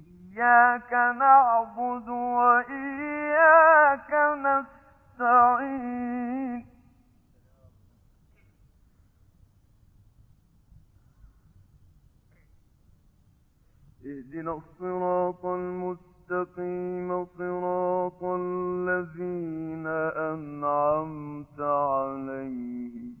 إياك نعبد وإياك نستعين. اهدنا الصراط المستقيم صراط الذين أنعمت عليهم